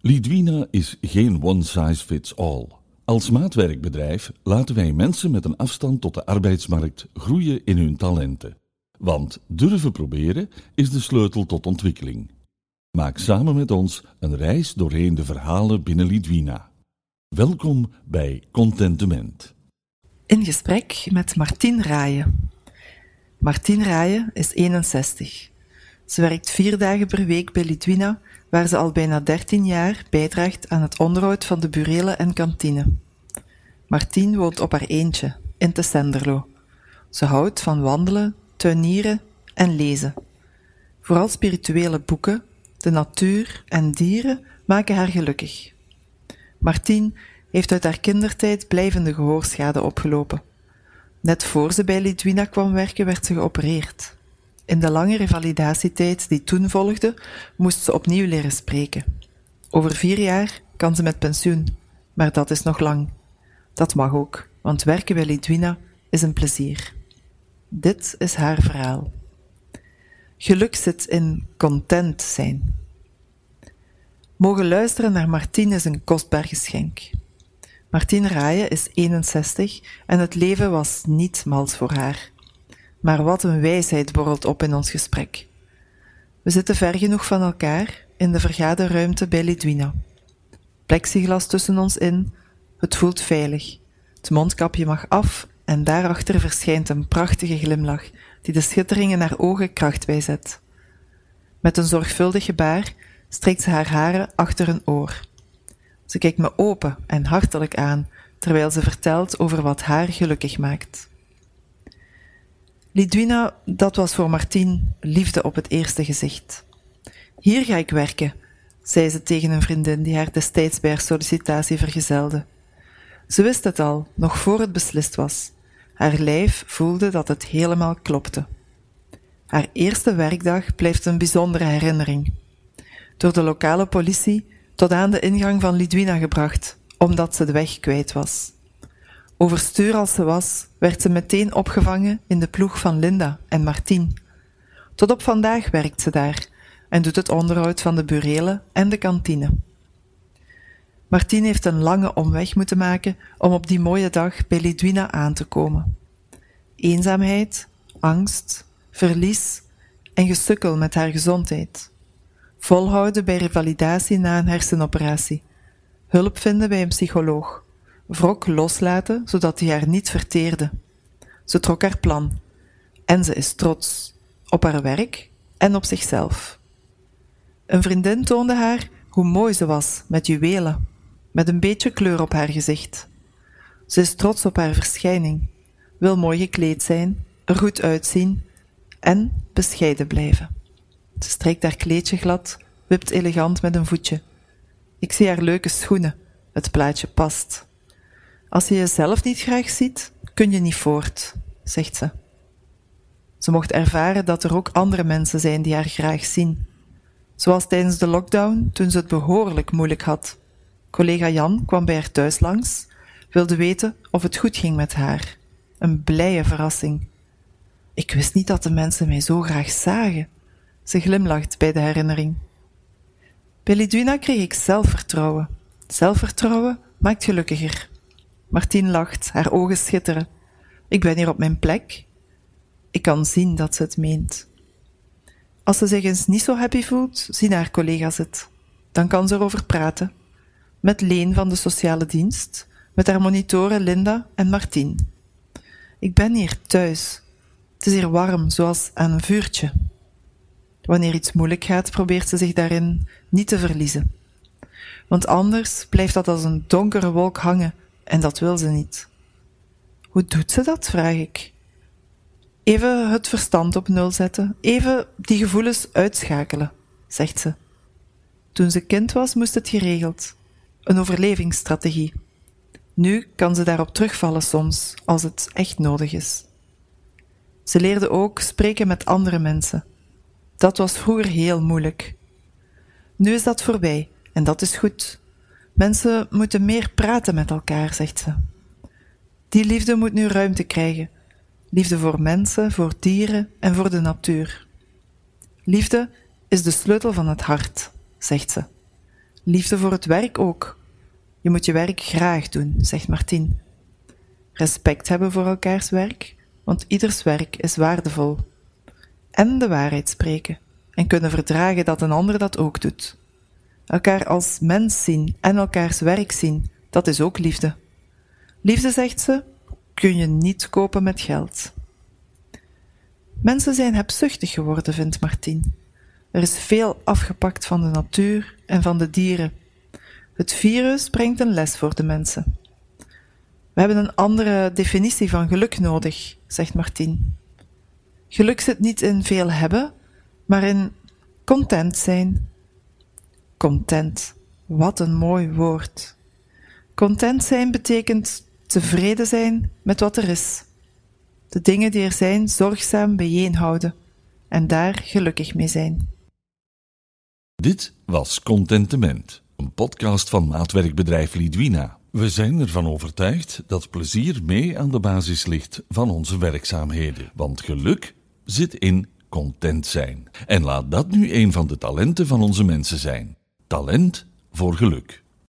Lidwina is geen one size fits all. Als maatwerkbedrijf laten wij mensen met een afstand tot de arbeidsmarkt groeien in hun talenten. Want durven proberen is de sleutel tot ontwikkeling. Maak samen met ons een reis doorheen de verhalen binnen Lidwina. Welkom bij Contentement. In gesprek met Martien Raayen. Martien Raayen is 61. Ze werkt vier dagen per week bij Lidwina waar ze al bijna 13 jaar bijdraagt aan het onderhoud van de burelen en kantine. Martien woont op haar eentje, in Tessenderlo. Ze houdt van wandelen, tuinieren en lezen. Vooral spirituele boeken, de natuur en dieren maken haar gelukkig. Martien heeft uit haar kindertijd blijvende gehoorschade opgelopen. Net voor ze bij Lidwina kwam werken, werd ze geopereerd. In de lange revalidatietijd die toen volgde, moest ze opnieuw leren spreken. Over vier jaar kan ze met pensioen, maar dat is nog lang. Dat mag ook, want werken bij Lidwina is een plezier. Dit is haar verhaal. Geluk zit in content zijn. Mogen luisteren naar Martien is een kostbaar geschenk. Martien Raaien is 61 en het leven was niet mals voor haar. Maar wat een wijsheid borrelt op in ons gesprek. We zitten ver genoeg van elkaar in de vergaderruimte bij Lidwina. Plexiglas tussen ons in, het voelt veilig. Het mondkapje mag af en daarachter verschijnt een prachtige glimlach die de schitteringen naar ogen kracht bijzet. Met een zorgvuldig gebaar steekt ze haar haren achter een oor. Ze kijkt me open en hartelijk aan terwijl ze vertelt over wat haar gelukkig maakt. Lidwina, dat was voor Martien liefde op het eerste gezicht. Hier ga ik werken, zei ze tegen een vriendin die haar destijds bij haar sollicitatie vergezelde. Ze wist het al, nog voor het beslist was. Haar lijf voelde dat het helemaal klopte. Haar eerste werkdag blijft een bijzondere herinnering. Door de lokale politie tot aan de ingang van Lidwina gebracht, omdat ze de weg kwijt was. Overstuur als ze was, werd ze meteen opgevangen in de ploeg van Linda en Martien. Tot op vandaag werkt ze daar en doet het onderhoud van de burelen en de kantine. Martien heeft een lange omweg moeten maken om op die mooie dag bij Lidwina aan te komen. Eenzaamheid, angst, verlies en gesukkel met haar gezondheid. Volhouden bij revalidatie na een hersenoperatie. Hulp vinden bij een psycholoog wrok loslaten, zodat hij haar niet verteerde. Ze trok haar plan. En ze is trots. Op haar werk en op zichzelf. Een vriendin toonde haar hoe mooi ze was met juwelen, met een beetje kleur op haar gezicht. Ze is trots op haar verschijning, wil mooi gekleed zijn, er goed uitzien en bescheiden blijven. Ze strijkt haar kleedje glad, wipt elegant met een voetje. Ik zie haar leuke schoenen, het plaatje past. Als je jezelf niet graag ziet, kun je niet voort, zegt ze. Ze mocht ervaren dat er ook andere mensen zijn die haar graag zien. Zoals tijdens de lockdown, toen ze het behoorlijk moeilijk had. Collega Jan kwam bij haar thuis langs, wilde weten of het goed ging met haar. Een blije verrassing. Ik wist niet dat de mensen mij zo graag zagen. Ze glimlacht bij de herinnering. Bij Lidwina kreeg ik zelfvertrouwen. Zelfvertrouwen maakt gelukkiger. Martien lacht, haar ogen schitteren. Ik ben hier op mijn plek. Ik kan zien dat ze het meent. Als ze zich eens niet zo happy voelt, zien haar collega's het. Dan kan ze erover praten. Met Leen van de sociale dienst, met haar monitoren Linda en Martien. Ik ben hier thuis. Het is hier warm, zoals aan een vuurtje. Wanneer iets moeilijk gaat, probeert ze zich daarin niet te verliezen. Want anders blijft dat als een donkere wolk hangen en dat wil ze niet. Hoe doet ze dat, vraag ik. Even het verstand op nul zetten, even die gevoelens uitschakelen, zegt ze. Toen ze kind was, moest het geregeld. Een overlevingsstrategie. Nu kan ze daarop terugvallen soms, als het echt nodig is. Ze leerde ook spreken met andere mensen. Dat was vroeger heel moeilijk. Nu is dat voorbij en dat is goed. Mensen moeten meer praten met elkaar, zegt ze. Die liefde moet nu ruimte krijgen. Liefde voor mensen, voor dieren en voor de natuur. Liefde is de sleutel van het hart, zegt ze. Liefde voor het werk ook. Je moet je werk graag doen, zegt Martien. Respect hebben voor elkaars werk, want ieders werk is waardevol. En de waarheid spreken en kunnen verdragen dat een ander dat ook doet. Elkaar als mens zien en elkaars werk zien, dat is ook liefde. Liefde, zegt ze, kun je niet kopen met geld. Mensen zijn hebzuchtig geworden, vindt Martien. Er is veel afgepakt van de natuur en van de dieren. Het virus brengt een les voor de mensen. We hebben een andere definitie van geluk nodig, zegt Martien. Geluk zit niet in veel hebben, maar in content zijn. Content, wat een mooi woord. Content zijn betekent tevreden zijn met wat er is. De dingen die er zijn zorgzaam bijeenhouden en daar gelukkig mee zijn. Dit was Contentement, een podcast van maatwerkbedrijf Lidwina. We zijn ervan overtuigd dat plezier mee aan de basis ligt van onze werkzaamheden, want geluk zit in content zijn. En laat dat nu een van de talenten van onze mensen zijn. Talent voor geluk.